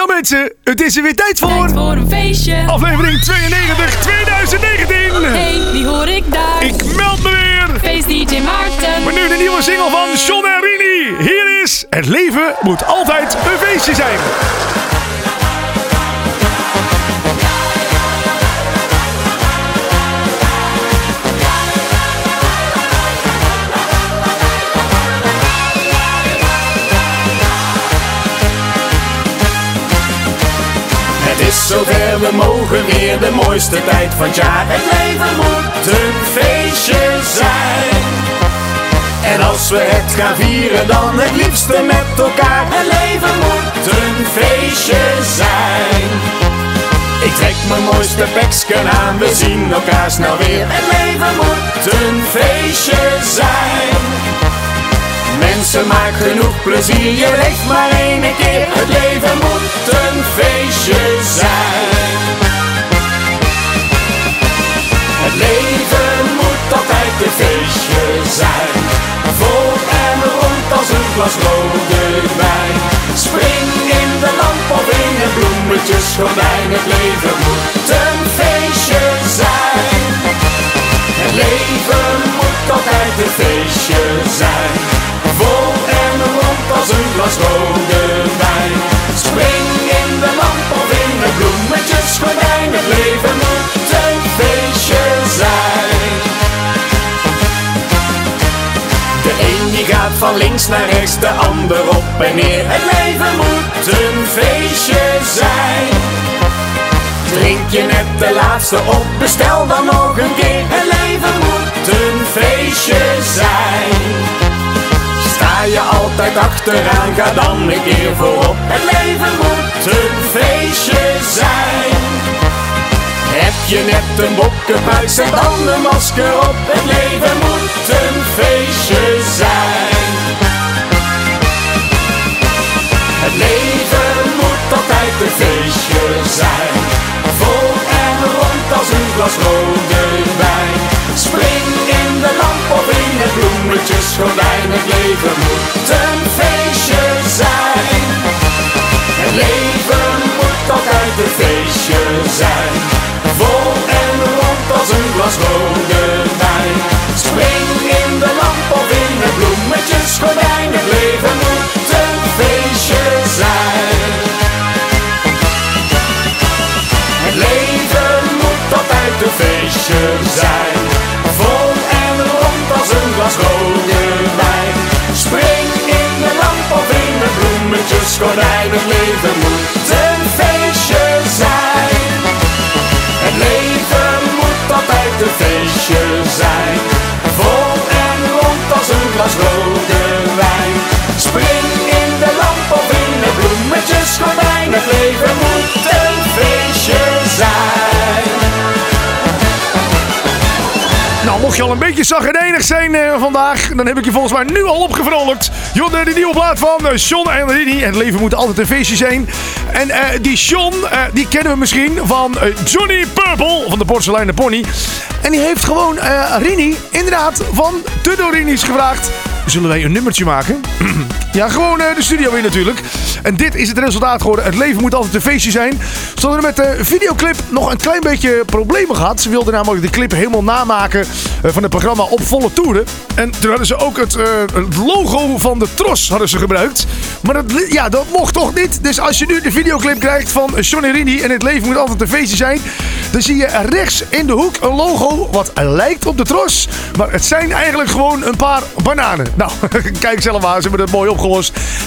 Ja mensen, het is er weer tijd voor. Tijd voor een feestje. Aflevering 92 2019. Hey, wie hoor ik daar? Ik meld me weer. Feest DJ Maarten. Maar nu de nieuwe single van Sean en Rini. Hier is Het leven moet altijd een feestje zijn. Zover, we mogen weer de mooiste tijd van het jaar. Het leven moet een feestje zijn. En als we het gaan vieren, dan het liefste met elkaar. Het leven moet een feestje zijn. Ik trek mijn mooiste peksken aan, we zien elkaar snel weer. Het leven moet een feestje zijn. Mensen, maak genoeg plezier, je leeft maar één keer. Het leven moet een feestje zijn. Het leven moet altijd een feestje zijn. Vol en rond als een glas rode wijn. Spring in de lamp of in het bloemetjesgordijn. Het leven moet een feestje zijn. Het leven moet altijd een feestje zijn. Vol en rond als een glas rode wijn. Spring in de lamp of in het bloemetjesgordijn. Het leven moet een feestje zijn. De een die gaat van links naar rechts, de ander op en neer. Het leven moet een feestje zijn. Drink je net de laatste op, bestel dan nog een keer. Het leven achteraan, ga dan een keer voorop. Het leven moet een feestje zijn. Heb je net een bokkenbuik, zet dan een masker op. Het leven moet een feestje zijn. Het leven moet altijd een feestje zijn. Vol en rond als een glas rode wijn. In het bloemetjesgordijn. Het leven moet een feestje zijn. Het leven moet altijd een feestje zijn. Vol en rond als een glas rode wijn. Spring in de lamp of in het bloemetjesgordijn. Het leven moet een feestje zijn. Het leven moet altijd een feestje zijn. Het leven moet een feestje zijn. Het leven moet altijd een feestje zijn. Vol en rond als een glas rode wijn. Spring in de lamp of in het bloemetjesgordijn. Het leven moet een mocht je al een beetje zagrijnig zijn eh, vandaag, dan heb ik je volgens mij nu al opgevrolijkt. Jonne, de nieuwe plaat van eh, Sean en Rini. En het leven moet altijd een feestje zijn. En eh, die eh, die kennen we misschien van eh, Johnny Purple van de Porseleinen Pony. En die heeft gewoon eh, Rini, inderdaad, van de Dorini's gevraagd. Zullen wij een nummertje maken? ja, gewoon eh, de studio in natuurlijk. En dit is het resultaat geworden. Het leven moet altijd een feestje zijn. Ze hadden met de videoclip nog een klein beetje problemen gehad. Ze wilden namelijk de clip helemaal namaken eh, van het programma op volle toeren. En toen hadden ze ook het, eh, logo van de Tros hadden ze gebruikt. Maar dat, ja, dat mocht toch niet. Dus als je nu de videoclip krijgt van Johnny Rini en het leven moet altijd een feestje zijn. Dan zie je rechts in de hoek een logo wat lijkt op de Tros. Maar het zijn eigenlijk gewoon een paar bananen. Nou, kijk zelf maar. Ze hebben het mooi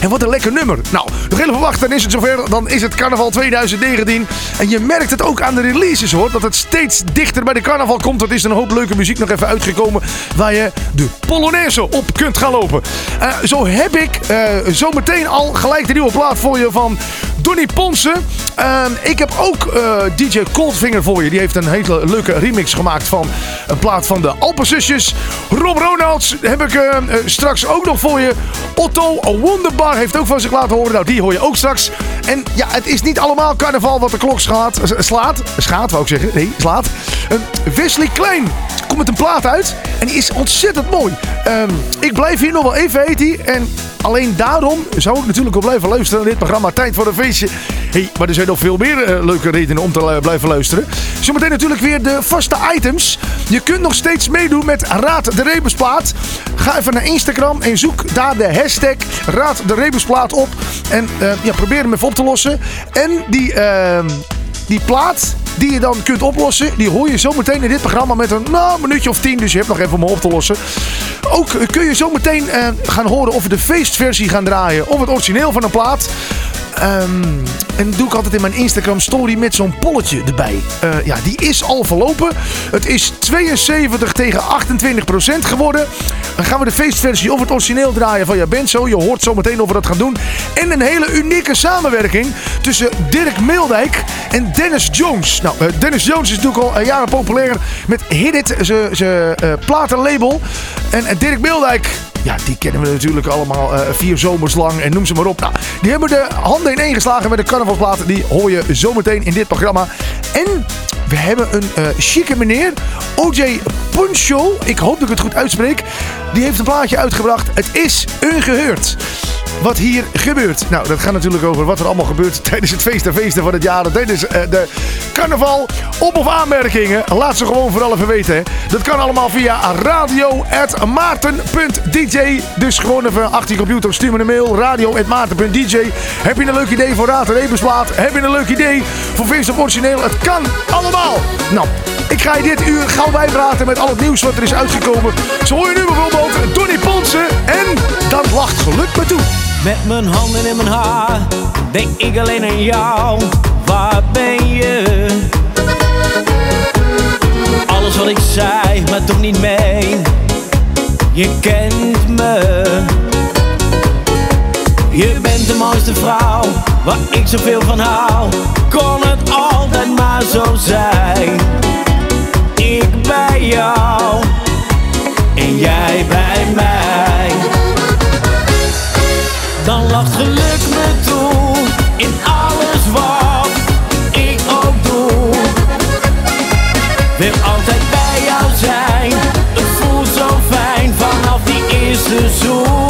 En wat een lekker nummer. Nou, nog even wachten. Dan is het zover. Dan is het carnaval 2019. En je merkt het ook aan de releases hoor. Dat het steeds dichter bij de carnaval komt. Er is een hoop leuke muziek nog even uitgekomen. Waar je de Polonaise op kunt gaan lopen. Eh, zo heb ik eh, zo meteen al gelijk de nieuwe plaat voor je van Donny Ponsen. Ehm, ik heb ook eh, DJ Coldfinger voor je. Die heeft een hele leuke remix gemaakt van een plaat van de Alpenzusjes. Rob Ronalds heb ik eh, eh, straks ook nog voor je. Otto Wonderbar heeft ook van zich laten horen. Nou, die hoor je ook straks. En ja, het is niet allemaal carnaval wat de klok slaat. Slaat? Schaat, wou ik zeggen. Nee, slaat. Eh, Wesley Klein komt met een plaat uit. En die is ontzettend mooi. Ehm, ik blijf hier nog wel even, heet hij. En alleen daarom zou ik natuurlijk wel blijven luisteren naar dit programma Tijd voor een Feestje. hey, maar er zijn nog veel meer eh, leuke redenen om te lu- blijven luisteren. Zometeen natuurlijk weer de vaste items. Je kunt nog steeds meedoen met Raad de Rebusplaat. Ga even naar Instagram en zoek daar de hashtag Raad de Rebusplaat op. En eh, ja, probeer hem even op te lossen. En die, die plaat die je dan kunt oplossen, die hoor je zometeen in dit programma met een nou, minuutje of tien. Dus je hebt nog even om op te lossen. Ook eh, kun je zometeen eh, gaan horen of we de feestversie gaan draaien of het origineel van een plaat. Ehm, en dat doe ik altijd in mijn Instagram story met zo'n polletje erbij. Eh, ja, die is al verlopen. Het is 72 tegen 28 procent geworden. Dan gaan we de feestversie of het origineel draaien van Ja Bent Zo. Je hoort zo meteen of we dat gaan doen. En een hele unieke samenwerking tussen Dirk Meeldijk en Dennis Jones. Nou, eh, Dennis Jones is natuurlijk al eh, jaren populair met Hit It, zijn eh, platenlabel. En Dirk Meeldijk... Ja, die kennen we natuurlijk allemaal vier zomers lang en noem ze maar op. Nou, die hebben de handen ineen geslagen met de carnavalsplaten. Die hoor je zometeen in dit programma. En we hebben een chique meneer, OJ Puncho. Ik hoop dat ik het goed uitspreek. Die heeft een plaatje uitgebracht. Het is ungeheurd. Wat hier gebeurt. Nou, dat gaat natuurlijk over wat er allemaal gebeurt tijdens het feest en feesten van het jaar. Tijdens eh, de carnaval. Op- of aanmerkingen. Laat ze gewoon vooral even weten. Dat kan allemaal via radio.maarten.dj. Dus gewoon even achter je computer stuur me een mail. Radio.maarten.dj. Heb je een leuk idee voor Raad en Rebusplaat? Heb je een leuk idee voor feest of origineel? Het kan allemaal. Nou, ik ga je dit uur gauw bijpraten met al het nieuws wat er is uitgekomen. Zo hoor je nu bijvoorbeeld Donny Ponsen. En dat lacht geluk me toe. Met mijn handen in mijn haar denk ik alleen aan jou. Waar ben je? Alles wat ik zei, maar toch niet meen. Je kent me. Je bent de mooiste vrouw, waar ik zoveel van hou. Kon het altijd maar zo zijn. Ik bij jou en jij bij mij. Lacht geluk me toe in alles wat ik ook doe. Wil altijd bij jou zijn, het voelt zo fijn vanaf die eerste zoen.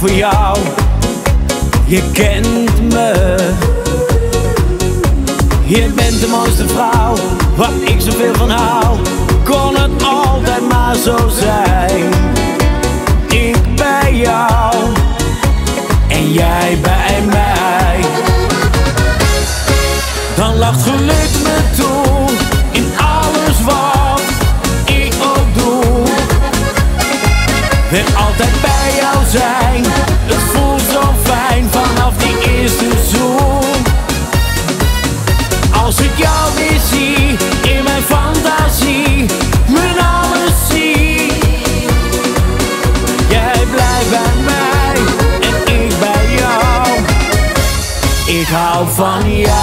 Voor jou. Je kent me. Je bent de mooiste vrouw, waar ik zoveel van hou. Kon het altijd maar zo zijn. Ik bij jou en jij bij mij. Dan lacht geluk me toe in alles wat ik ook doe. Wil altijd bij het voelt zo fijn vanaf die eerste zoen. Als ik jou weer zie in mijn fantasie, mijn alles zie. Jij blijft bij mij en ik bij jou. Ik hou van jou.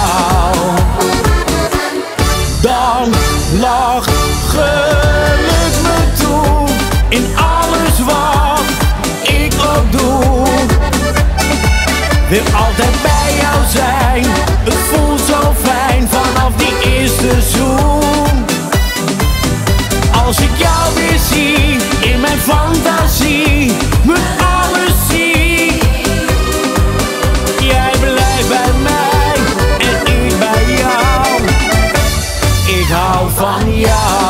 Hou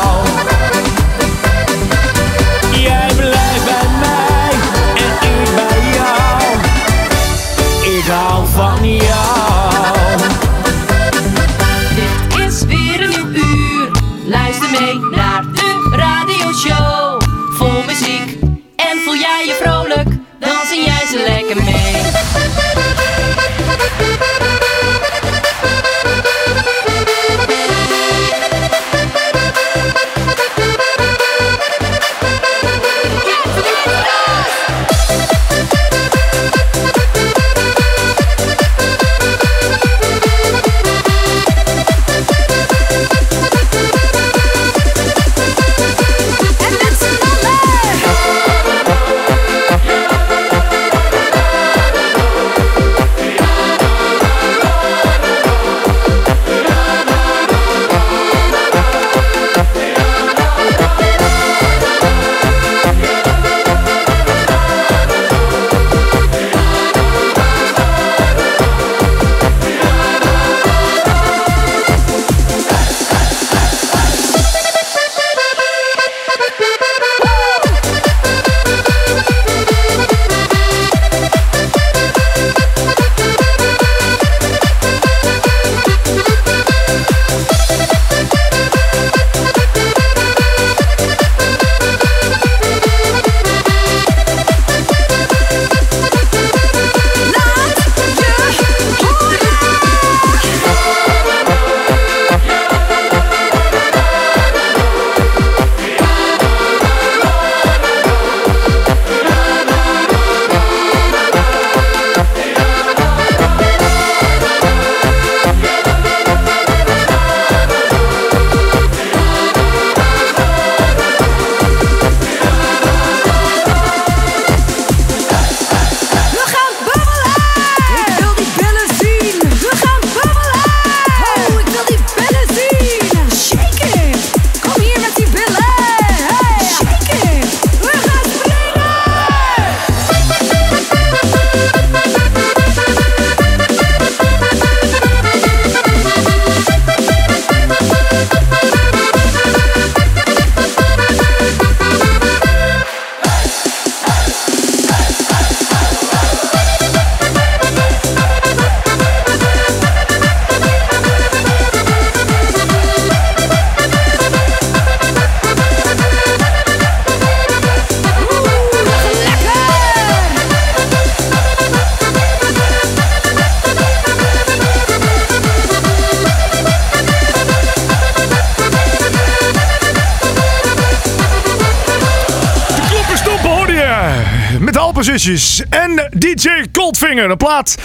DJ Coldfinger. Een plaat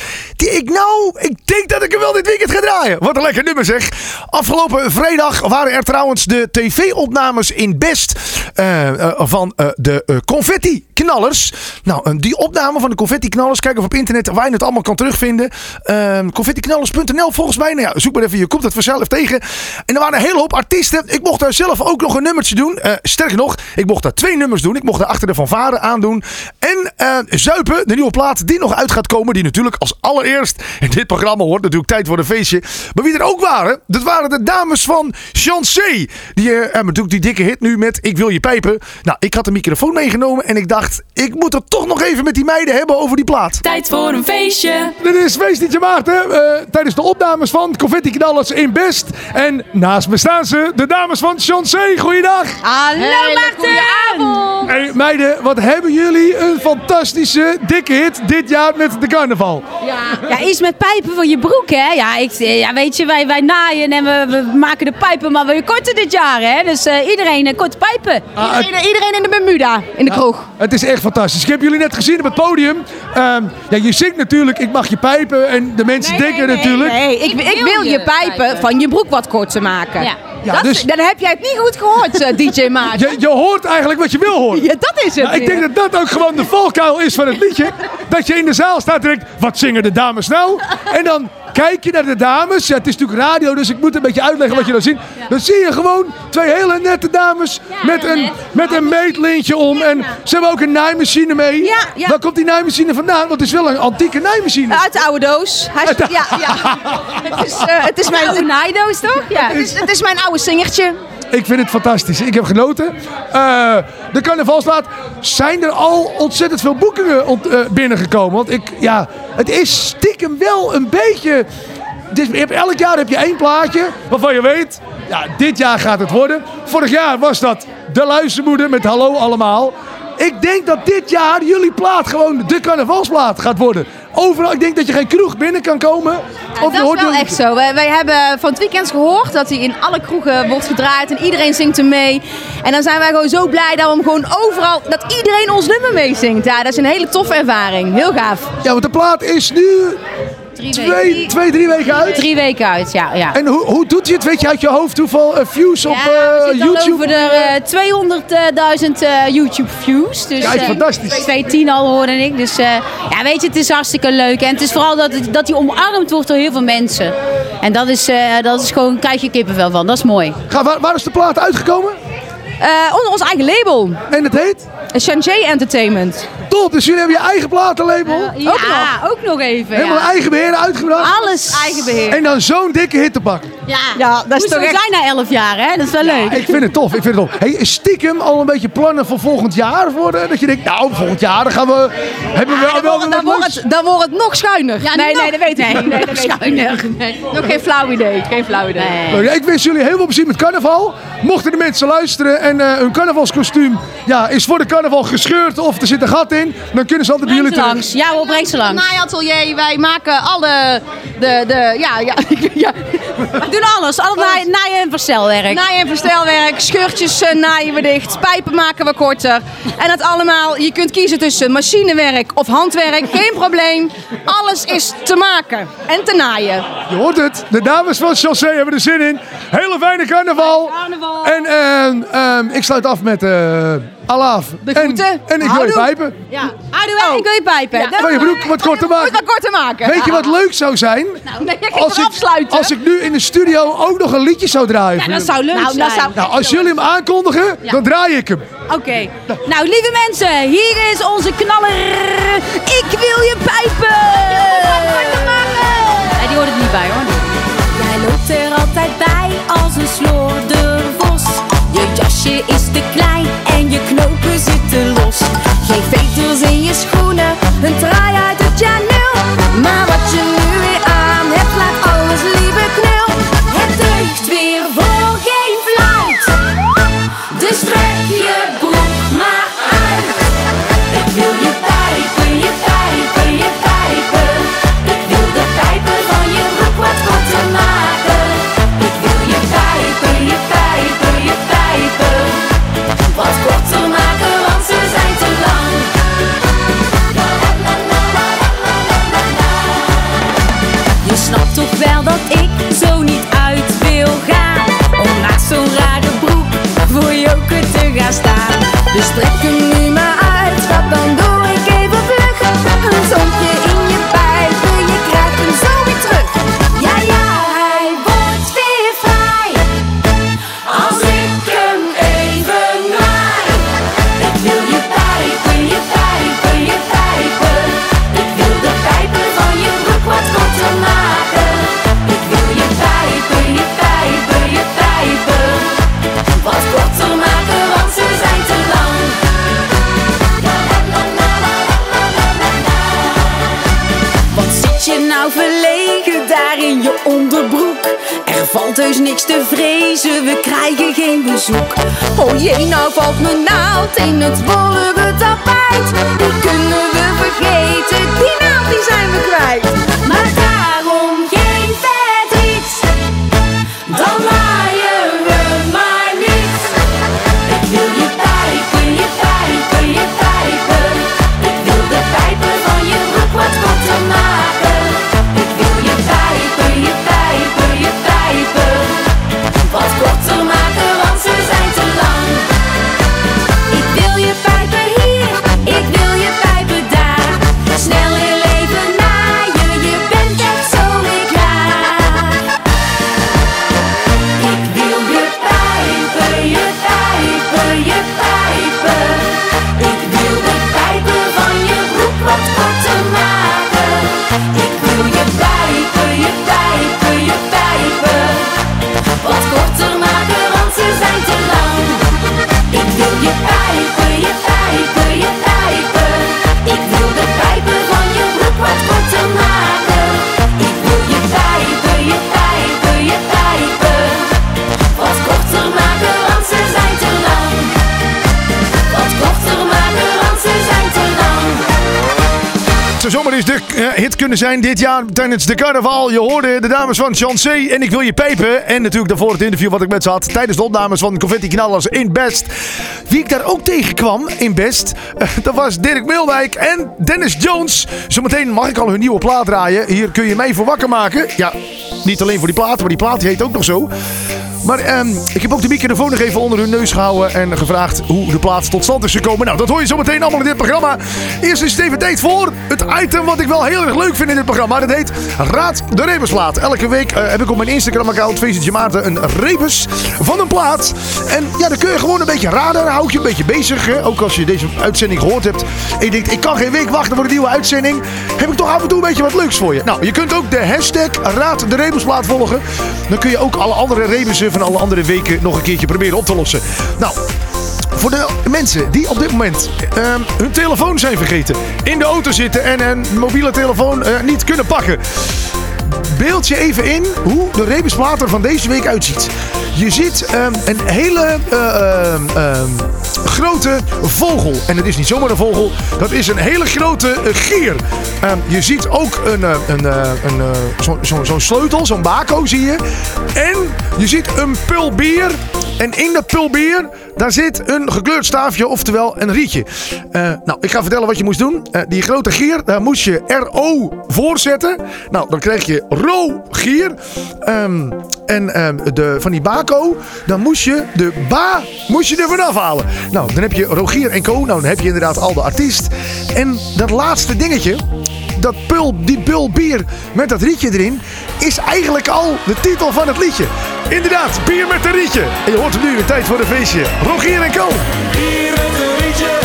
ik nou, ik denk dat ik hem wel dit weekend ga draaien. Wat een lekker nummer zeg. Afgelopen vrijdag waren er trouwens de tv-opnames in Best eh, eh, van eh, de eh, Confetti Knallers. Nou, die opname van de Confetti Knallers, kijk of op internet waar je het allemaal kan terugvinden. Uh, confettiknallers.nl volgens mij. Nou ja, zoek maar even, je komt het vanzelf tegen. En er waren een hele hoop artiesten. Ik mocht daar zelf ook nog een nummertje doen. Sterker nog, ik mocht daar twee nummers doen. Ik mocht daar achter de fanfare aandoen. En Zuipen, de nieuwe plaat die nog uit gaat komen. Die natuurlijk als allereerst in dit programma hoort. Natuurlijk tijd voor een feestje. Maar wie er ook waren, dat waren de dames van Chancé. Die eh, hebben natuurlijk die dikke hit nu met Ik wil je pijpen. Nou, ik had de microfoon meegenomen en ik dacht, ik moet het toch nog even met die meiden hebben over die plaat. Tijd voor een feestje. Dit is Feestje Maarten eh, tijdens de opnames van Confetti Knallers in Best. En naast me staan ze, de dames van Chancé. Goeiedag. Hallo Maarten! Hey meiden, wat hebben jullie een fantastische dikke hit dit jaar met de carnaval. Ja, iets met pijpen voor je broek, hè? Ja, ik, ja weet je, wij, wij naaien en we, we maken de pijpen maar weer korter dit jaar, hè? Dus eh, iedereen uh, korte pijpen. Ah, iedereen, iedereen in de Bermuda, in de kroeg. Het is echt fantastisch. Ik heb jullie net gezien op het podium. Ehm, ja, je zingt natuurlijk Ik mag je pijpen en de mensen denken natuurlijk... Nee, ik, ik, wil je pijpen van je broek wat korter maken. Ja. Ja, dat, dus- Dan heb jij het niet goed gehoord, eh, DJ Maarten. Je, je hoort eigenlijk wat je wil horen. Ja, dat is het Ja, ik denk dat dat ook gewoon de valkuil is van het liedje. Dat je in de zaal staat en denkt, wat zingen de dames nou? En dan kijk je naar de dames. Ja, het is natuurlijk radio, dus ik moet een beetje uitleggen wat je dan ziet. Dan zie je gewoon twee hele nette dames met, een, net. met een meetlintje om. En ze hebben ook een naaimachine mee. Ja, ja. Waar komt die naaimachine vandaan? Want het is wel een antieke naaimachine. Uit de oude doos. Hij is, ja, ja. Het is, eh, het is mijn oude naaidoos, toch? Ja. Het is, het is mijn oude singertje. Ik vind het fantastisch. Ik heb genoten. Eh, de carnavalsplaat. Zijn er al ontzettend veel boekingen eh, binnengekomen? Want ik, ja, het is stiekem wel een beetje... Hebt- elk jaar heb je één plaatje waarvan je weet... Ja, dit jaar gaat het worden. Vorig jaar was dat De Luistermoeder met Hallo Allemaal. Ik denk dat dit jaar jullie plaat gewoon de carnavalsplaat gaat worden. Overal, ik denk dat je geen kroeg binnen kan komen. dat is wel echt zo. Wij, wij hebben van het weekend gehoord dat hij in alle kroegen wordt gedraaid en iedereen zingt hem mee. En dan zijn wij gewoon zo blij dat we hem gewoon overal, dat iedereen ons nummer meezingt. Ja, dat is een hele toffe ervaring. Heel gaaf. Ja, want de plaat is nu Drie twee, twee drie weken uit. Drie weken uit, ja. ja. En hoe, hoe doet hij het? Weet je uit je hoofd hoeveel eh, views op Ja, we zitten al YouTube? over de eh, 200.000 eh, YouTube views. Dus, Kijk, fantastisch. 210 al hoorde ik. Dus ja, weet je, het is hartstikke leuk. En het is vooral dat, het- dat hij omarmd wordt door heel veel mensen. En dat is, dat is gewoon, krijg je kippenvel van. Dat is mooi. Ga, waar, waar is de plaat uitgekomen? Onder ons eigen label. En het heet? Shangé Entertainment. Top, dus jullie hebben je eigen platenlabel. Ja, ook nog, ook nog even. Helemaal Ja. eigen beheer uitgebracht. Alles. Eigen beheer. En dan zo'n dikke hit te pakken. Ja, ja dat is toch echt... zijn na 11 jaar, hè? Dat is wel leuk. Ik vind het tof, ik vind het tof. Hey, stiekem al een beetje plannen voor volgend jaar worden. Dat je denkt, nou, volgend jaar dan gaan we... Hebben we wel, dan, wel dan, wat wordt het, dan wordt het nog schuiner. Ja, nee, nog- nee, dat weet ik Nee, niet. Nee, nog dat weet ik schuiner. niet. Nog geen flauw idee. Geen flauw idee. Leuk. Ik wens jullie heel veel plezier met carnaval. Mochten de mensen luisteren en eh hun carnavalskostuum ja, is voor de carnaval gescheurd of er zit een gat in, dan kunnen ze altijd bij jullie langs. Ja, we brengen ze langs. naaiatelier. Wij maken alle de, de, ja, ja, ja, doen alles. Alle naaien, naaien en verstelwerk. naai- en verstelwerk. Scheurtjes eh, naaien we dicht. Pijpen maken we korter. En dat allemaal, je kunt kiezen tussen machinewerk of handwerk. Geen probleem. Alles is te maken en te naaien. Je hoort het, de dames van Chassé hebben er zin in. Hele fijne carnaval. Carnaval. En ehm, ehm, ik sluit af met eh Alaaf. De en, groeten. en ik wil je pijpen. Ja. Houdoe, oh. ik wil je pijpen. Ja. Van je broek wat korter Moet maken. wat korter maken. Weet je wat leuk zou zijn? Nee, je Als ik, afsluiten. als ik nu in de studio ook nog een liedje zou draaien. voor dat zou leuk Nou, zijn. dat zou- Nou, als jullie hem aankondigen, dan draai ik hem. Oké. Nou, lieve mensen, hier is onze knaller. Ik wil je pijpen. Nee, die hoort het niet bij hoor. Jij loopt er altijd bij als een slordervos. Je jasje is te klein naald in het kunnen zijn dit jaar tijdens de carnaval. Je hoorde de dames van Chancé en Ik Wil Je Pijpen. En natuurlijk daarvoor het interview wat ik met ze had tijdens de opnames van Confetti Knallers in Best. Wie ik daar ook tegenkwam in Best, eh, dat was Dirk Meeldijk en Dennis Jones. Zometeen mag ik al hun nieuwe plaat draaien. Hier kun je mij voor wakker maken. Ja, niet alleen voor die plaat, maar die plaat heet ook nog zo. Maar ehm, ik heb ook de microfoon nog even onder hun neus gehouden en gevraagd hoe de plaats tot stand is gekomen. Nou, dat hoor je zometeen allemaal in dit programma. Eerst is het even tijd voor het item wat ik wel heel erg leuk vind in dit programma. Dat heet Raad de Rebusplaat. Elke week eh, heb ik op mijn Instagram-account, Feestje Maarten, een rebus van een plaat. En ja, dan kun je gewoon een beetje raden. Dan hou je een beetje bezig. Ook als je deze uitzending gehoord hebt en je denkt, ik kan geen week wachten voor de nieuwe uitzending. Heb ik toch af en toe een beetje wat leuks voor je. Nou, je kunt ook de hashtag Raad de Rebusplaat volgen. Dan kun je ook alle andere rebussen van alle andere weken nog een keertje proberen op te lossen. Nou, voor de mensen die op dit moment ehm, hun telefoon zijn vergeten, in de auto zitten en een mobiele telefoon eh, niet kunnen pakken. Beeld je even in hoe de rebusplaat er van deze week uitziet. Je ziet ehm, een hele eh, ehm, ehm, grote vogel. En het is niet zomaar een vogel, dat is een hele grote eh, gier. Je ziet ook een, eh, een, een, eh, zo- zo- zo'n sleutel, zo'n bako zie je. En je ziet een pul bier. En in dat pul bier, daar zit een gekleurd staafje, oftewel een rietje. Nou, ik ga vertellen wat je moest doen. Die grote gier, daar moest je RO voorzetten. Nou, dan krijg je ro-gier. Ehm, en ehm, de, van die bako, dan moest je de ba moest je er vanaf halen. Nou, dan heb je Rogier en Co. Nou, dan heb je inderdaad al de artiest. En dat laatste dingetje, dat pul, die pul bier met dat rietje erin, is eigenlijk al de titel van het liedje. Inderdaad, bier met een rietje. En je hoort hem nu in tijd voor een feestje. Rogier en Co. Bier met een rietje.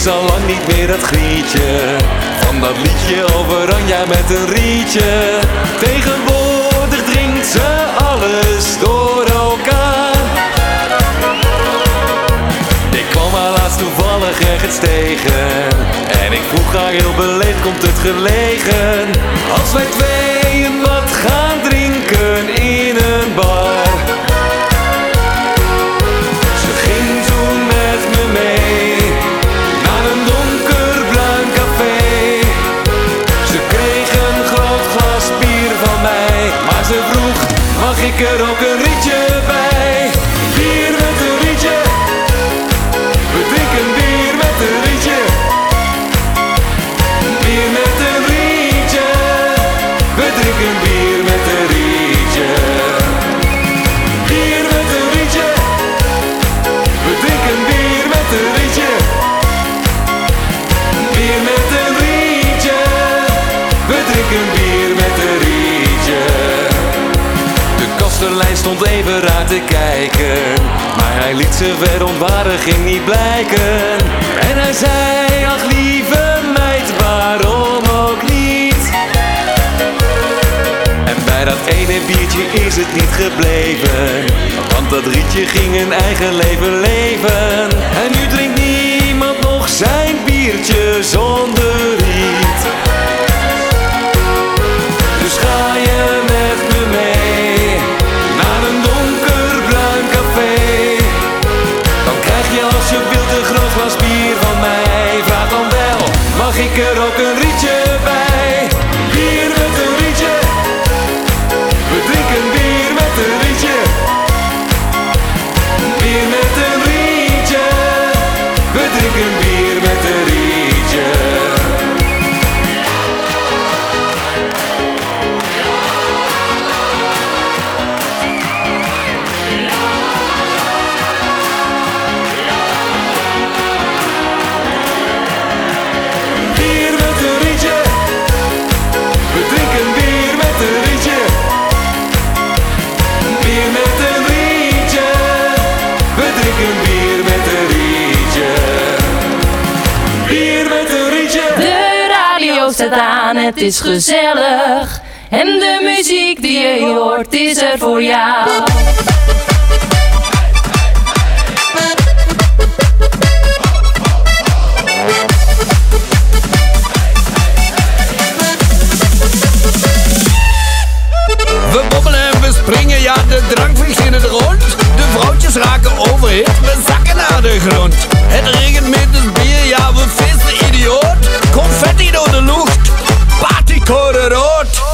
Is al lang niet meer dat grietje. Van dat liedje over Oranje met een rietje. Tegenwoordig drinkt ze alles door elkaar. Ik kwam haar laatst toevallig ergens tegen. En ik vroeg haar heel beleefd, komt het gelegen? Als wij tweeën wat gaan drinken in een bar even raar te kijken. Maar hij liet zijn verontwaardiging niet blijken. En hij zei, ach lieve meid, waarom ook niet? En bij dat ene biertje is het niet gebleven. Want dat rietje ging een eigen leven leven. En nu drinkt niemand nog zijn biertje zonder riet. Dus ga je met me mee het is gezellig. En de muziek die je hoort is er voor jou. We bobbelen en we springen, ja, de drank vliegt in het rond. De vrouwtjes raken overhit, we zakken naar de grond. Het regent met het bier, ja, we vissen idioot. Confetti door de lucht, partycode rood.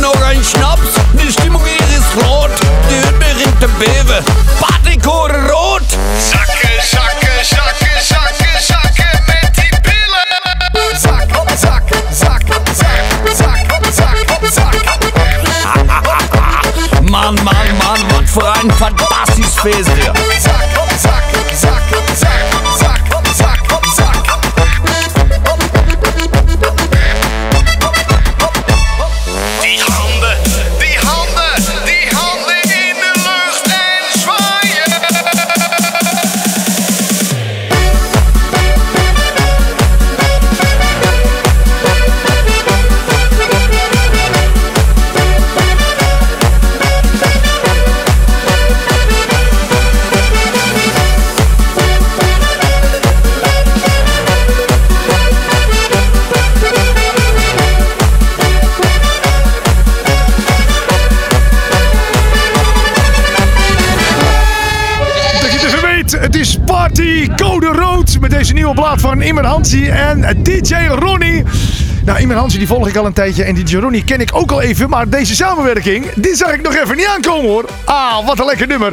We nemen nog een schnaps, de stimmung hier is groot. De hut begint te beven, partycode rood. Zakken, zakken, zakken, zakken, zakken met die pillen. Zak, zak, zak, zak, zak, zak, zak. Man, man, man, wat voor een fantastisch feest hier. Plaat van Iman Hansi en DJ Ronnie. Nou, Iman Hansi die volg ik al een tijdje en DJ Ronnie ken ik ook al even, maar deze samenwerking, die zag ik nog even niet aankomen hoor. Ah, wat een lekker nummer.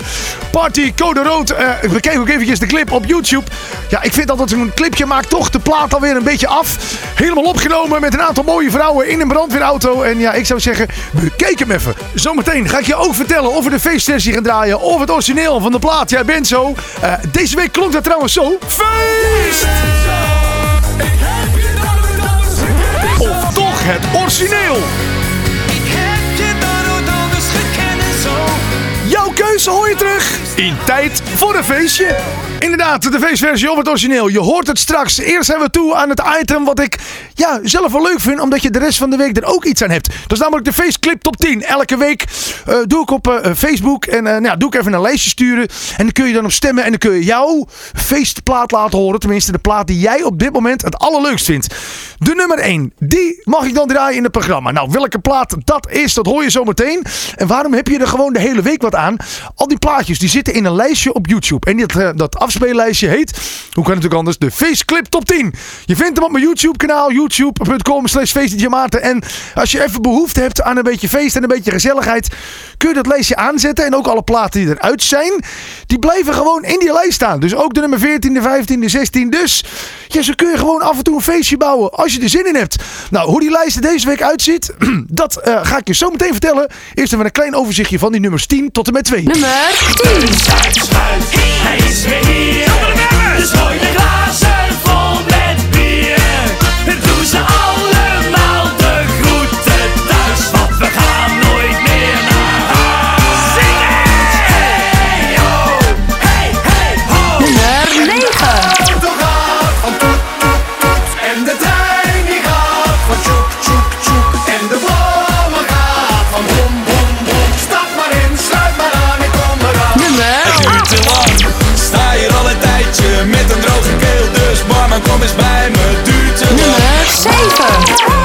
Party Code Rood, eh we kijken ook eventjes de clip op YouTube. Ja, ik vind altijd zo'n clipje maakt toch de plaat alweer een beetje af. Helemaal opgenomen met een aantal mooie vrouwen in een brandweerauto. En ja, ik zou zeggen, bekijk hem even. Zometeen ga ik je ook vertellen of we de feestversie gaan draaien of het origineel van de plaat. Jij bent zo. Eh, deze week klonk dat trouwens zo. Feest! Of toch het origineel. Jouw keuze hoor hoor je terug in Tijd voor een Feestje. Inderdaad, de feestversie of het origineel. Je hoort het straks. Eerst zijn we toe aan het item wat ik ja, zelf wel leuk vind, omdat je de rest van de week er ook iets aan hebt. Dat is namelijk de feestclip top 10. Elke week eh, doe ik op eh, Facebook en eh, nou, doe ik even een lijstje sturen. En dan kun je dan op stemmen en dan kun je jouw feestplaat laten horen. Tenminste, de plaat die jij op dit moment het allerleukst vindt. De nummer 1, die mag ik dan draaien in het programma. Nou, welke plaat dat is, dat hoor je zo meteen. En waarom heb je er gewoon de hele week wat aan? Al die plaatjes die zitten in een lijstje op YouTube. En dat, eh, dat afspeellijstje heet, hoe kan het ook anders, de Faceclip Top 10. Je vindt hem op mijn YouTube kanaal, youtube.com slash. En als je even behoefte hebt aan een beetje feest en een beetje gezelligheid, kun je dat lijstje aanzetten. En ook alle platen die eruit zijn, die blijven gewoon in die lijst staan. Dus ook de nummer 14, de 15, de 16. Dus ja, zo kun je gewoon af en toe een feestje bouwen als je er zin in hebt. Nou, hoe die lijst er deze week uitziet, dat eh, ga ik je zo meteen vertellen. Eerst even een klein overzichtje van die nummers 10 tot en met 2. Nummer 10. Hij is weer hier. Dus gooi de glazen Kom eens bij me, duurt te lang. Nummer 7.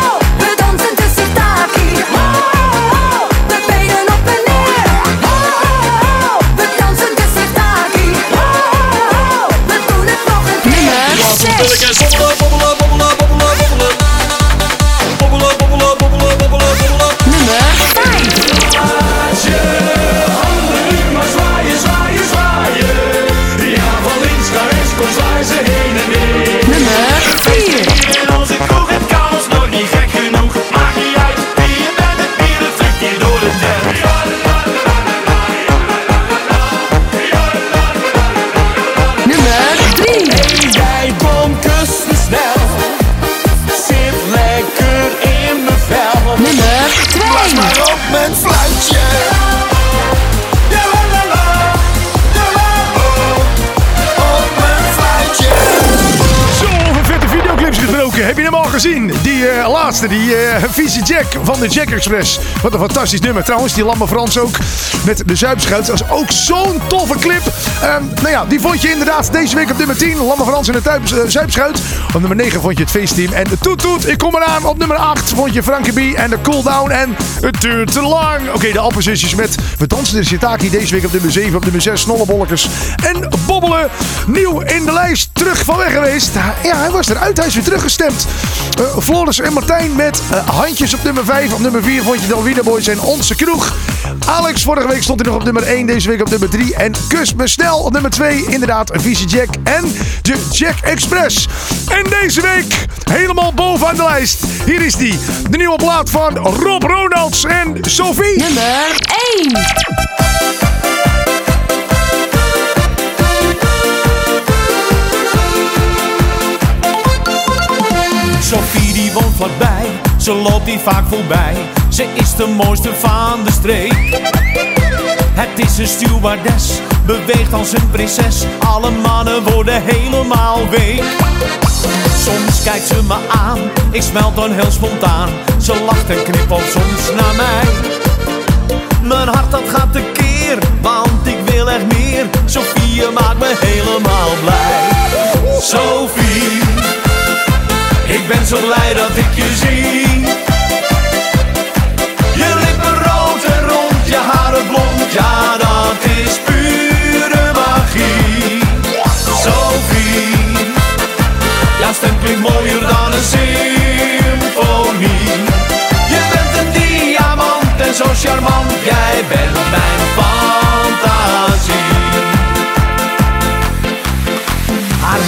Eh, laatste, vieze Jack van de Jack Express. Wat een fantastisch nummer. Trouwens, die Lamme Frans ook met de Zuipschuit. Dat is ook zo'n toffe clip. Ehm, nou ja, die vond je inderdaad deze week op nummer 10. Lamme Frans en de Tuip, eh, Zuipschuit. Op nummer 9 vond je het feestteam. En Toet Toet, ik kom eraan. Op nummer 8 vond je Frankie B en de Cool Down. En het duurt te lang. Oké, de Alpenzusjes met We dansen de Sitaki. Deze week op nummer 7. Op nummer 6 Snollebolletjes. En Bobbelen. Nieuw in de lijst. Terug van weg geweest. Ja, hij was eruit. Hij is weer teruggestemd. Eh Floris en Martijn met handjes op nummer 5. Op nummer 4 vond je Dalwina Boys en Onze Kroeg. Alex, vorige week stond hij nog op nummer 1. Deze week op nummer 3. En Kus me snel op nummer 2. Inderdaad, Visie Jack en de Jack Express. En deze week helemaal bovenaan de lijst. Hier is die. De nieuwe plaat van Rob Ronalds en Sophie. Nummer 1. Sophie die woont vlakbij, ze loopt hier vaak voorbij. Ze is de mooiste van de streek. Het is een stewardess, beweegt als een prinses. Alle mannen worden helemaal week. Soms kijkt ze me aan, ik smelt dan heel spontaan. Ze lacht en knippelt soms naar mij. Mijn hart dat gaat tekeer, want ik wil echt meer. Sophie maakt me helemaal blij. Sophie. Ik ben zo blij dat ik je zie. Je lippen rood en rond, je haren blond, ja dat is pure magie. Sophie, jouw stem klinkt mooier dan een symfonie. Je bent een diamant en zo charmant, jij bent mijn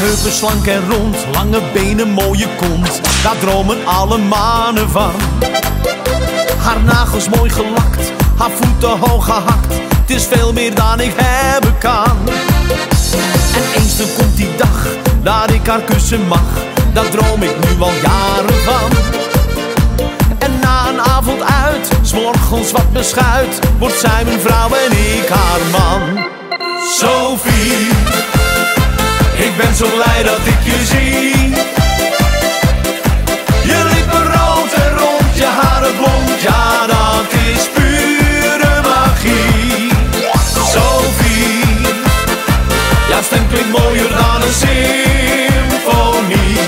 heupen slank en rond, lange benen, mooie kont. Daar dromen alle mannen van. Haar nagels mooi gelakt, haar voeten hoog gehakt. Het is veel meer dan ik hebben kan. En eens dan komt die dag dat ik haar kussen mag. Daar droom ik nu al jaren van. En na een avond uit morgens wat beschuit, wordt zij mijn vrouw en ik haar man. Sophie, ik ben zo blij dat ik je zie. Je lippen rood en rond, je haren blond, ja dat is pure magie. Sophie, jouw stem klinkt mooier dan een symfonie.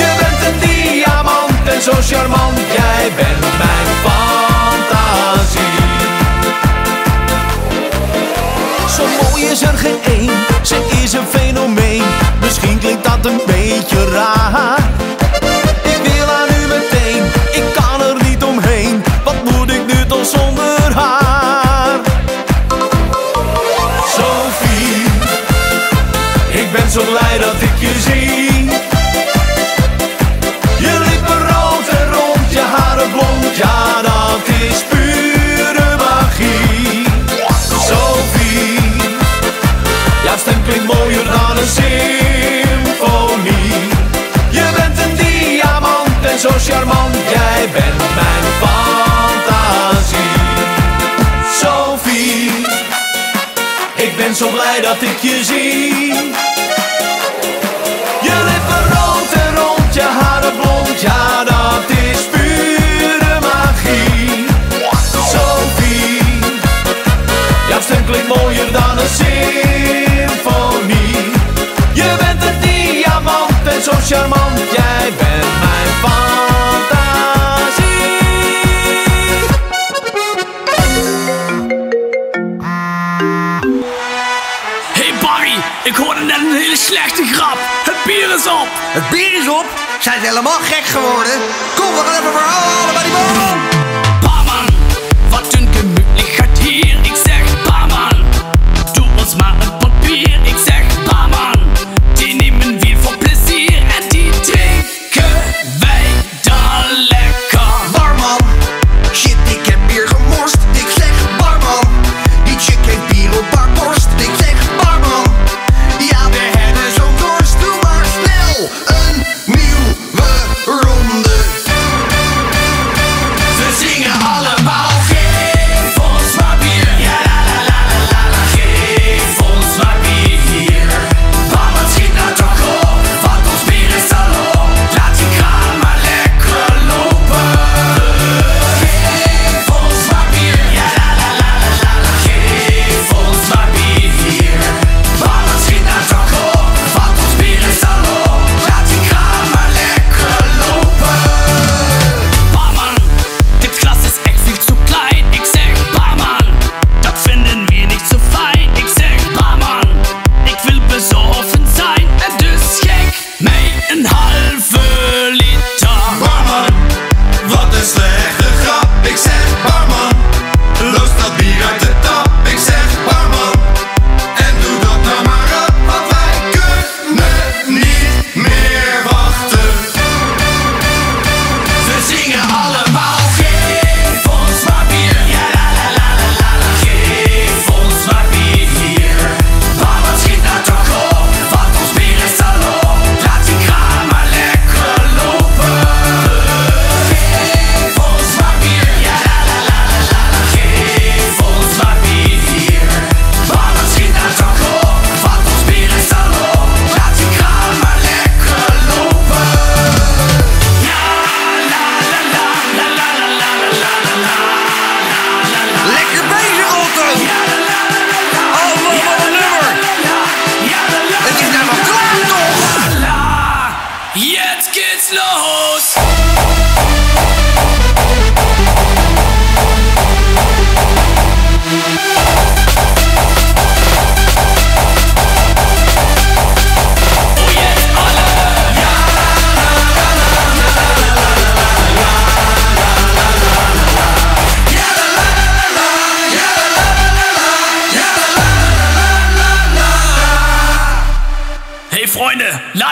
Je bent een diamant en zo charmant, jij bent mijn fantasie. Zo mooi is er geen één, een beetje raar. Zo blij dat ik je zie. Je lippen rood en rond, je haren blond, ja dat is pure magie. Sophie, jouw stem klinkt mooier dan een symfonie. Je bent een diamant en zo charmant, Het bier is op. Zijn helemaal gek geworden? Kom, we gaan even verhaal halen bij die barman.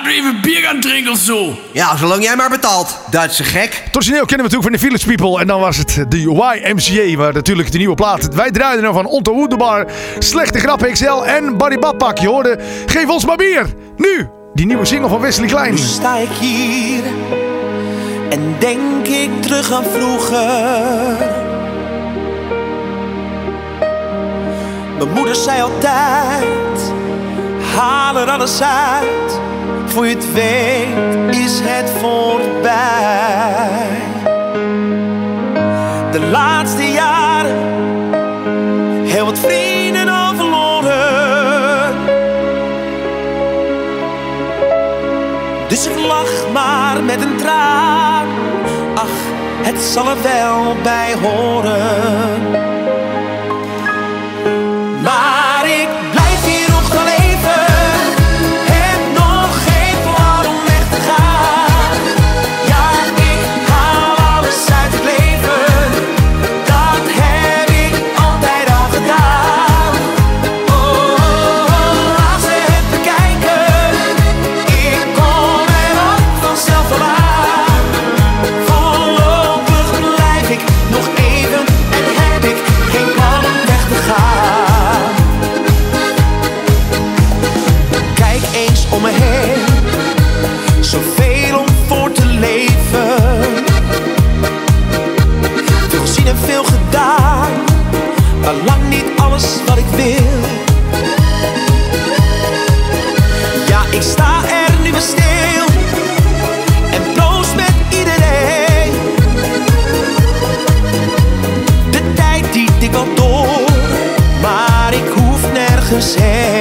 laten we even bier gaan drinken of zo. Ja, zolang jij maar betaalt, Duitse gek. Torsioneel kennen we natuurlijk van de Village People. En dan was het de YMCA, waar natuurlijk de nieuwe plaat. Wij draaiden er van Onto Slechte Grap XL en Barry Badpak. Je hoorde, geef ons maar bier. Nu, die nieuwe single van Wesley Klein. Nu sta ik hier en denk ik terug aan vroeger. Mijn moeder zei altijd, halen er alles uit voor je het weet is het voorbij. De laatste jaren, heel wat vrienden al verloren. Dus ik lach maar met een traan. Ach, het zal er wel bij horen. Maar lang niet alles wat ik wil. Ja, ik sta er nu weer stil en proost met iedereen. De tijd die ik wel door, maar ik hoef nergens heen.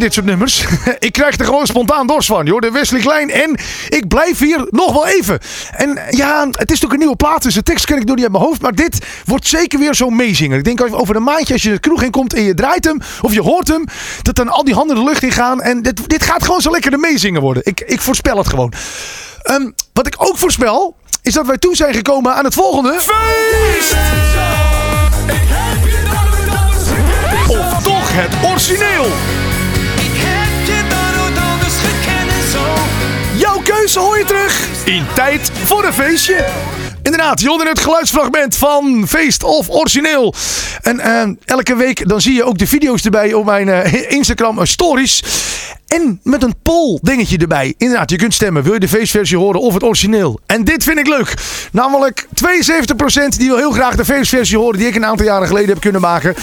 Met dit soort nummers. ik krijg er gewoon spontaan dorst van, joh. De Wesley Klein. En ik blijf hier nog wel even. En ja, het is toch een nieuwe plaat. Dus de tekst ken ik nog niet uit mijn hoofd. Maar dit wordt zeker weer zo'n meezinger. Ik denk over een maandje als je de kroeg in komt en je draait hem. Of je hoort hem. Dat dan al die handen de lucht in gaan. En dit, dit gaat gewoon zo lekker de meezingen worden. Ik, ik voorspel het gewoon. Ehm, wat ik ook voorspel. Is dat wij toe zijn gekomen aan het volgende. Feest! Of toch het origineel. Keuze hoor je terug in tijd voor een feestje. Inderdaad, je hoorde het geluidsfragment van Feest of Origineel. En eh, elke week dan zie je ook de video's erbij op mijn eh, Instagram stories. En met een poll dingetje erbij. Inderdaad, je kunt stemmen. Wil je de feestversie horen of het origineel? En dit vind ik leuk. Namelijk 72% die wil heel graag de feestversie horen die ik een aantal jaren geleden heb kunnen maken. 28%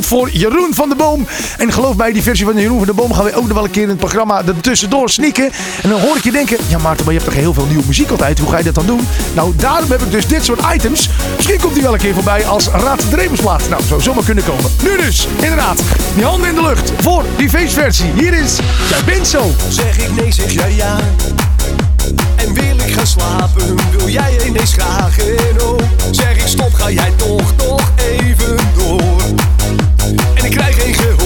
voor Jeroen van de Boom. En geloof mij, die versie van Jeroen van de Boom gaan we ook nog wel een keer in het programma er tussendoor sneaken. En dan hoor ik je denken, ja Maarten, maar je hebt toch heel veel nieuwe muziek altijd. Hoe ga je dat dan doen? Nou, daarom heb ik dus dit soort items. Misschien komt die wel een keer voorbij als Raad de. Nou, zou zomaar kunnen komen. Nu dus, inderdaad, die handen in de lucht voor die feestversie. Hier is Jij bent zo. Zeg ik nee, zeg jij ja. En wil ik gaan slapen, wil jij ineens graag en oh. Zeg ik stop, ga jij toch nog even door. En ik krijg geen gehoor.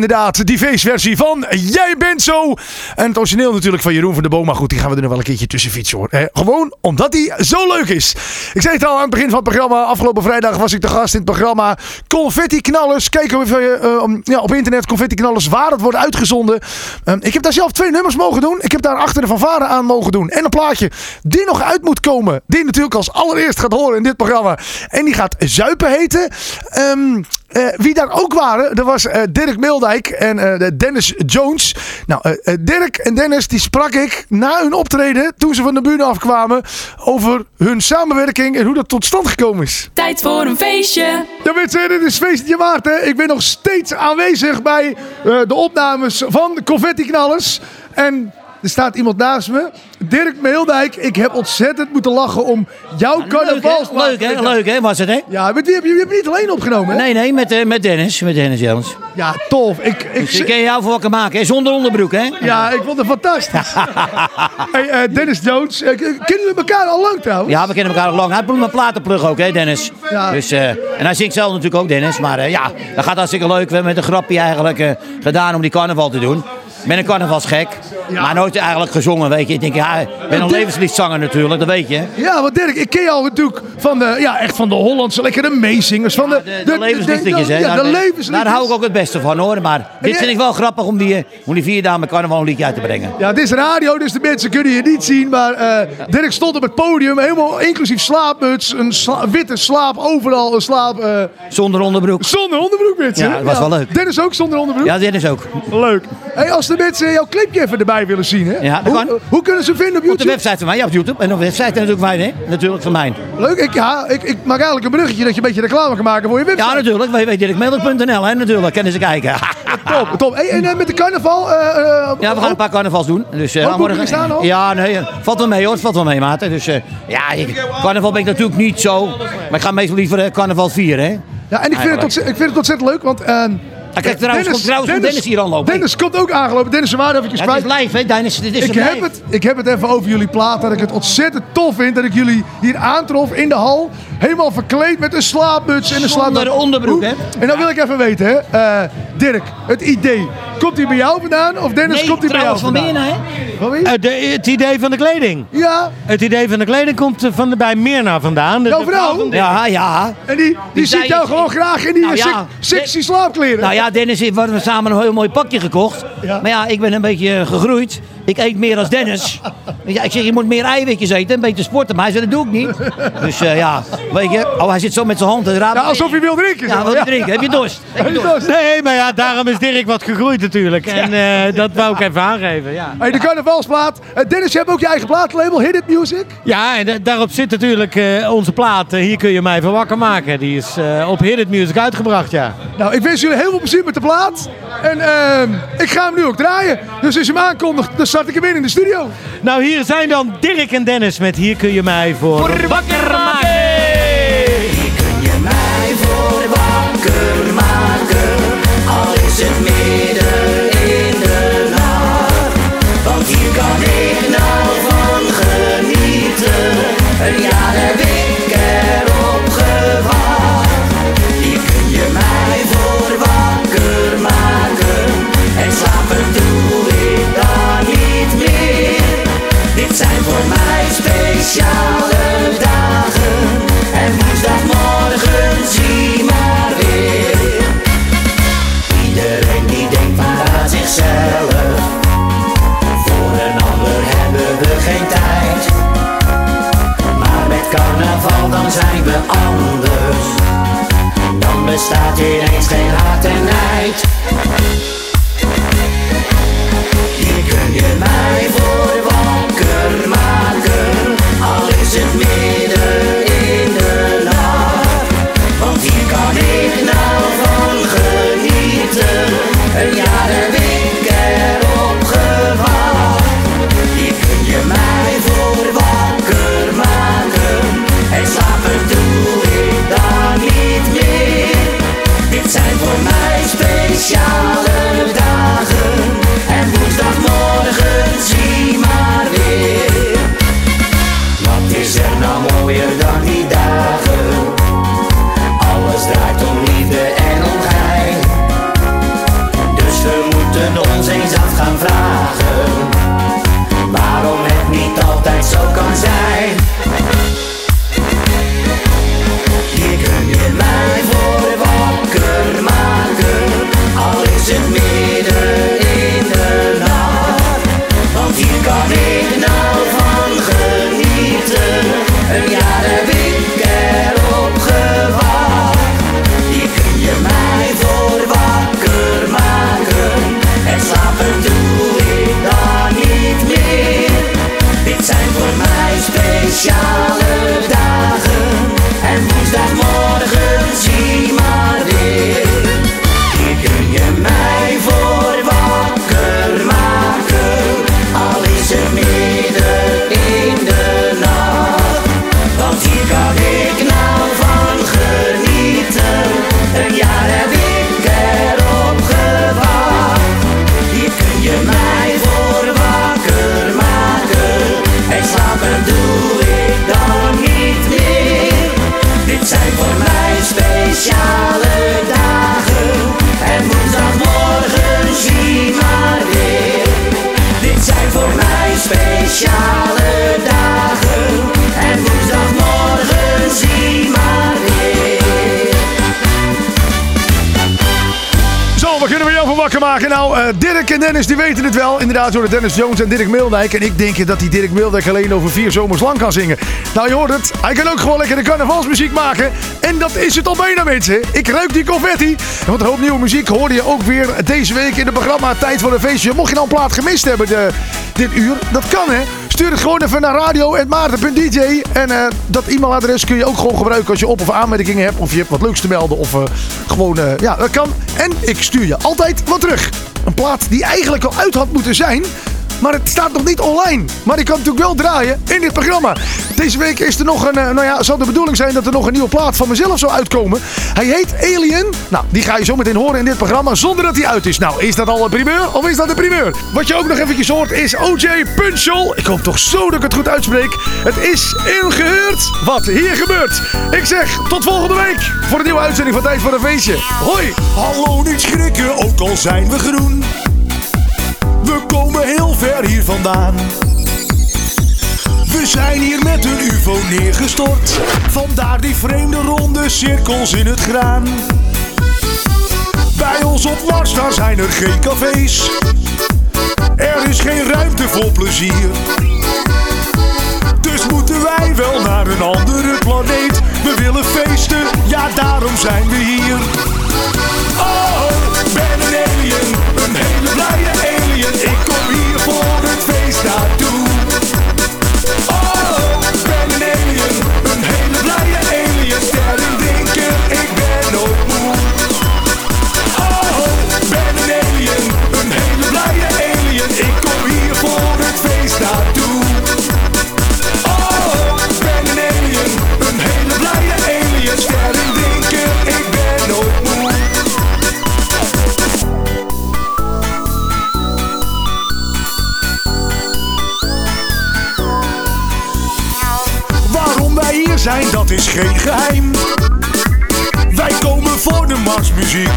Inderdaad die feestversie van Jij bent zo. En het origineel natuurlijk van Jeroen van der Boom. Maar goed, die gaan we er nog wel een keertje tussen fietsen hoor. Eh, gewoon omdat hij zo leuk is. Ik zei het al aan het begin van het programma. Afgelopen vrijdag was ik de gast in het programma Confetti Knallers. Kijk even eh, ja, op internet Confetti Knallers waar het wordt uitgezonden. Ehm, ik heb daar zelf twee nummers mogen doen. Ik heb daar achter de fanfare aan mogen doen. En een plaatje die nog uit moet komen. Die natuurlijk als allereerst gaat horen in dit programma. En die gaat Zuipen heten. Ehm, eh, wie daar ook waren, dat was eh, Dirk En eh, de Dennis Jones. Nou, eh, eh, Dirk en Dennis, die sprak ik na hun optreden, toen ze van de bühne afkwamen, over hun samenwerking en hoe dat tot stand gekomen is. Tijd voor een feestje. Ja mensen, dit is feestje waard hè. Ik ben nog steeds aanwezig bij de opnames van de Confetti Knallers. En er staat iemand naast me. Dirk Meeldijk, ik heb ontzettend moeten lachen om jouw carnavalsplaat. Leuk hè, leuk hè, was het hè? Ja, met wie heb je, je hebt niet alleen opgenomen hè? Nee, nee, met, eh, met Dennis, met Dennis Jones. Ja, tof. Ik, ik, Dus ik kan jou voor wakker maken, hè? zonder onderbroek hè? Ja, ik vond het fantastisch. hey, eh, Dennis Jones, eh, kennen jullie elkaar al lang trouwens? Ja, we kennen elkaar al lang. Hij heeft mijn platenplug ook, hè, Dennis. Ja. Dus, en hij zingt zelf natuurlijk ook, Dennis. Maar ja, dat gaat hartstikke leuk. We hebben met een grapje eigenlijk gedaan om die carnaval te doen. Ik ben een carnavalsgek, maar nooit eigenlijk gezongen, weet je. Ik denk, ja, ik ben een levensliedzanger natuurlijk, dat weet je. Ja, want Dirk, ik ken jou natuurlijk van de, ja, echt van de Hollandse lekkere meezingers. Van de, De, de levensliedjes, hè. Ja, de Daar- levensliedjes. Daar hou ik ook het beste van, hoor. Maar dit vind ik wel grappig om die, om die vier dagen met carnaval een liedje uit te brengen. Ja, het is radio, dus de mensen kunnen je niet zien. Maar eh, Dirk stond op het podium, helemaal inclusief slaapmuts, een sla- witte slaap, overal een slaap. eh, Zonder onderbroek. zonder onderbroek, mensen. Ja, dat was wel leuk. Dennis ook zonder onderbroek? Ja, Dennis ook. Leuk. Hey, als de mensen jouw clipje even erbij willen zien, hè? Ja, dat hoe, kan. hoe kunnen ze vinden op Op de YouTube? website van mij, ja, op YouTube. En op de website natuurlijk van mij, hè. Natuurlijk van mij. Leuk, ik, ja, ik, ik maak eigenlijk een bruggetje dat je een beetje reclame kan maken voor je website. Ja, natuurlijk. www.dirkmelder.nl, hè. Natuurlijk, kunnen ze kijken. Top, top. Hey, en eh, met de carnaval... eh, eh, Ja, we gaan een paar carnavals doen. Dus, dan boekingen staan al? Ja, nee, valt wel mee hoor. Het valt wel mee, maat. Dus ja, ik, carnaval ben ik natuurlijk niet zo. Maar ik ga meestal liever carnaval vieren, hè. Ja, en ik vind, het ontzettend, ik vind het ontzettend leuk, want... eh, Ah, kijk, trouwens, komt, trouwens komt Dennis hier aanlopen. Dennis komt ook aangelopen. Dennis, waar even Ja, het is live, hè, Dennis. Dit is ik, heb live. het, ik heb het even over jullie plaat. Dat ik het ontzettend tof vind dat ik jullie hier aantrof in de hal. Helemaal verkleed met een slaapmuts en een slaap. Zonder onderbroek, hè? En dan wil ik even weten, hè. eh, Dirk, het idee. Komt hij bij jou vandaan? Of Dennis Nee, komt hij bij jou trouwens, van vandaan? Mirna, hè? Van wie? Eh, de- het idee van de kleding. Ja, Het idee van de kleding komt eh, van de, bij Mirna vandaan. De- jouw de vrouw. van- Ja, ja. En die, die, Die ziet jou gewoon graag in die Nou eh, ja, sexy slaapkleren. Nou ja, Dennis heeft we hebben samen een heel mooi pakje gekocht. Maar ja, ik ben een beetje eh, gegroeid. Ik eet meer als Dennis. Ja, ik zeg, je moet meer eiwitjes eten, een beetje sporten. Maar hij zei, dat doe ik niet. Dus eh, ja, weet je. Oh, hij zit zo met zijn hand te raden. Ja, alsof hij wil drinken. Ja, wil je drinken? Heb je dorst? Heb je dorst? Nee, maar ja, daarom is Dirk wat gegroeid natuurlijk. En eh, dat wou ik even aangeven, ja. Hey, de carnavalsplaat. Eh, Dennis, je hebt ook je eigen plaatlabel, Hit It Music. Ja, en da- daarop zit natuurlijk eh, onze plaat. Hier kun je mij van wakker maken. Die is eh, op Hit It Music uitgebracht, ja. Nou, ik wens jullie heel veel plezier met de plaat. En ehm, ik ga hem nu ook draaien. Dus als je hem aankondigt, dan start ik hem in in de studio. Nou, hier zijn dan Dirk en Dennis met Hier kun je mij voor, wakker maken. Kun je mij voor wakker maken, al is het Dennis die weten het wel. Inderdaad, door Dennis Jones en Dirk Meeldijk. En ik denk dat die Dirk Meeldijk alleen over vier zomers lang kan zingen. Nou, je hoort het. Hij kan ook gewoon lekker de carnavalsmuziek maken. En dat is het al bijna, mensen. Ik ruik die confetti. Want een hoop nieuwe muziek hoorde je ook weer deze week in het programma Tijd voor een Feestje. Mocht je nou een plaat gemist hebben de, dit uur, dat kan hè. Stuur het gewoon even naar radio.maarten.dj. En eh, dat e-mailadres kun je ook gewoon gebruiken als je op- of aanmerkingen hebt. Of je hebt wat leuks te melden. Of eh, gewoon, eh, ja, dat kan. En ik stuur je altijd wat terug. Een plaat die eigenlijk al uit had moeten zijn. Maar het staat nog niet online. Maar die kan natuurlijk wel draaien in dit programma. Deze week is er nog een. eh, nou ja, zal de bedoeling zijn dat er nog een nieuwe plaat van mezelf zou uitkomen. Hij heet Alien. Nou, die ga je zo meteen horen in dit programma zonder dat hij uit is. Nou, is dat al een primeur of is dat een primeur? Wat je ook nog eventjes hoort is OJ Punchel. Ik hoop toch zo dat ik het goed uitspreek. Het is ingehuurd wat hier gebeurt. Ik zeg tot volgende week voor een nieuwe uitzending van Tijd voor een Feestje. Hoi! Hallo, niet schrikken, ook al zijn we groen. We komen heel ver hier vandaan. We zijn hier met een UFO neergestort. Vandaar die vreemde ronde cirkels in het graan. Bij ons op Mars, daar zijn er geen cafés. Er is geen ruimte voor plezier. Dus moeten wij wel naar een andere planeet. We willen feesten, ja daarom zijn we hier. Oh, ben een alien, een hele blije alien. Ik kom hier voor het feest naartoe. Dat is geen geheim. Wij komen voor de marsmuziek.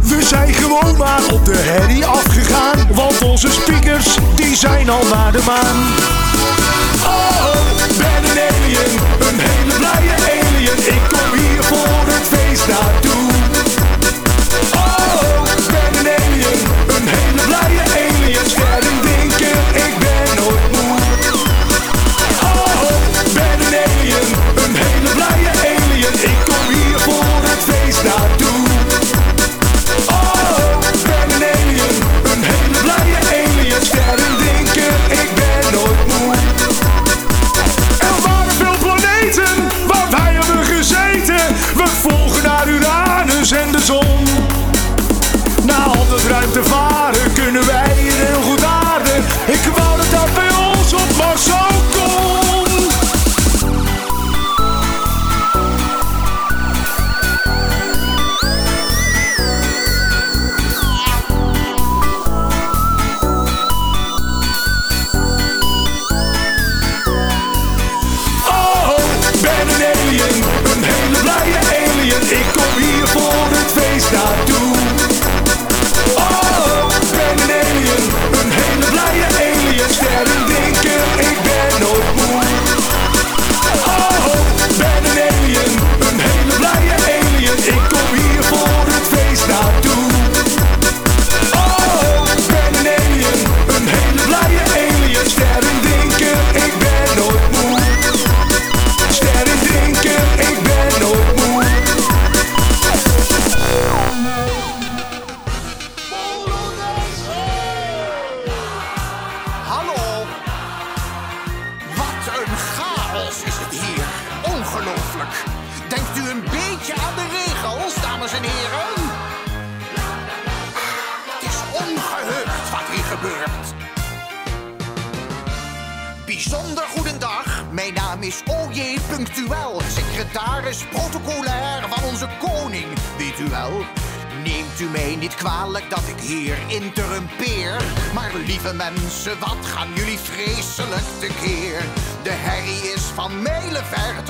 We zijn gewoon maar op de herrie afgegaan, want onze speakers die zijn al naar de maan. Oh, ben een alien, een hele blije alien. Ik kom hier voor het feest naartoe.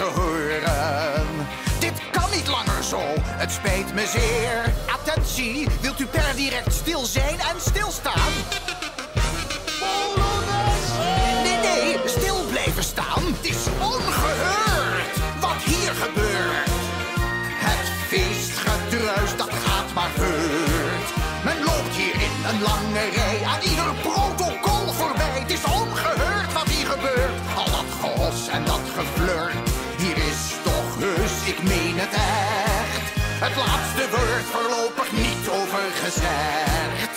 Horen. Dit kan niet langer zo, het spijt me zeer. Attentie, wilt u per direct stil zijn en stilstaan? Nee, nee, stil blijven staan. Het is ongehoord wat hier gebeurt. Het feestgedruis, dat gaat maar voor. een lange rij aan ik meen het echt. Het laatste woord voorlopig niet over gezegd.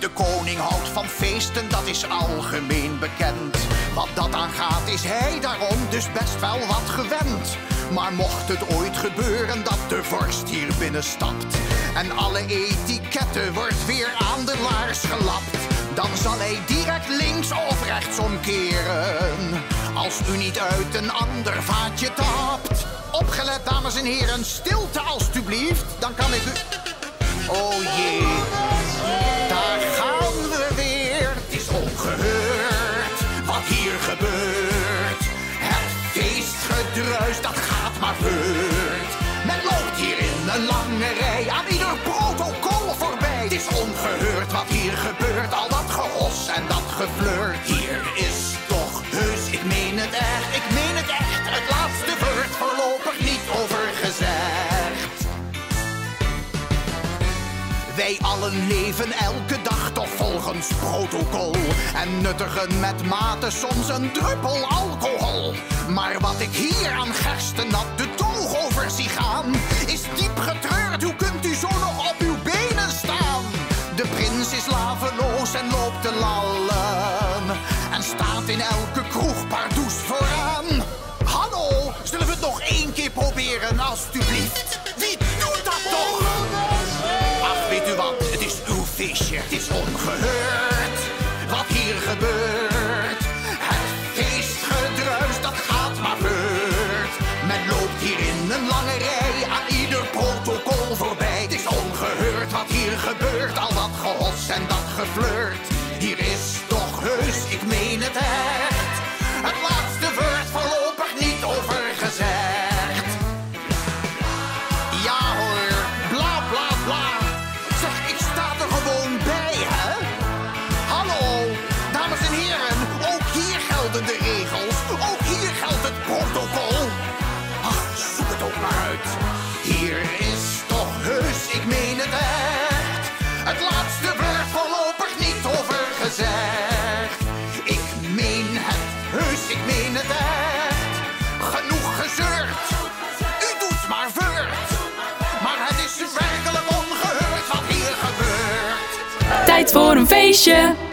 De koning houdt van feesten, dat is algemeen bekend. Wat dat aangaat is hij daarom dus best wel wat gewend. Maar mocht het ooit gebeuren dat de vorst hier binnenstapt... en alle etiketten wordt weer aan de laars gelapt... dan zal hij direct links of rechts omkeren... als u niet uit een ander vaatje tapt. Opgelet, dames en heren, stilte alstublieft, dan kan ik u... Oh jee, daar gaan we weer. Het is ongehoord wat hier gebeurt. Het feestgedruis, dat gaat maar voort. Men loopt hier in een lange rij aan ieder protocol voorbij. Het is ongehoord wat hier gebeurt. Al dat gehos en dat geflirt. Hier leven elke dag toch volgens protocol. En nuttigen met mate soms een druppel alcohol. Maar wat ik hier aan gerstennat de toog over zie gaan Is diep getreurd, hoe kunt u gebeurt. Al dat gehos en dat geflirt. Hier is toch heus, ik meen het echt. Voor een feestje.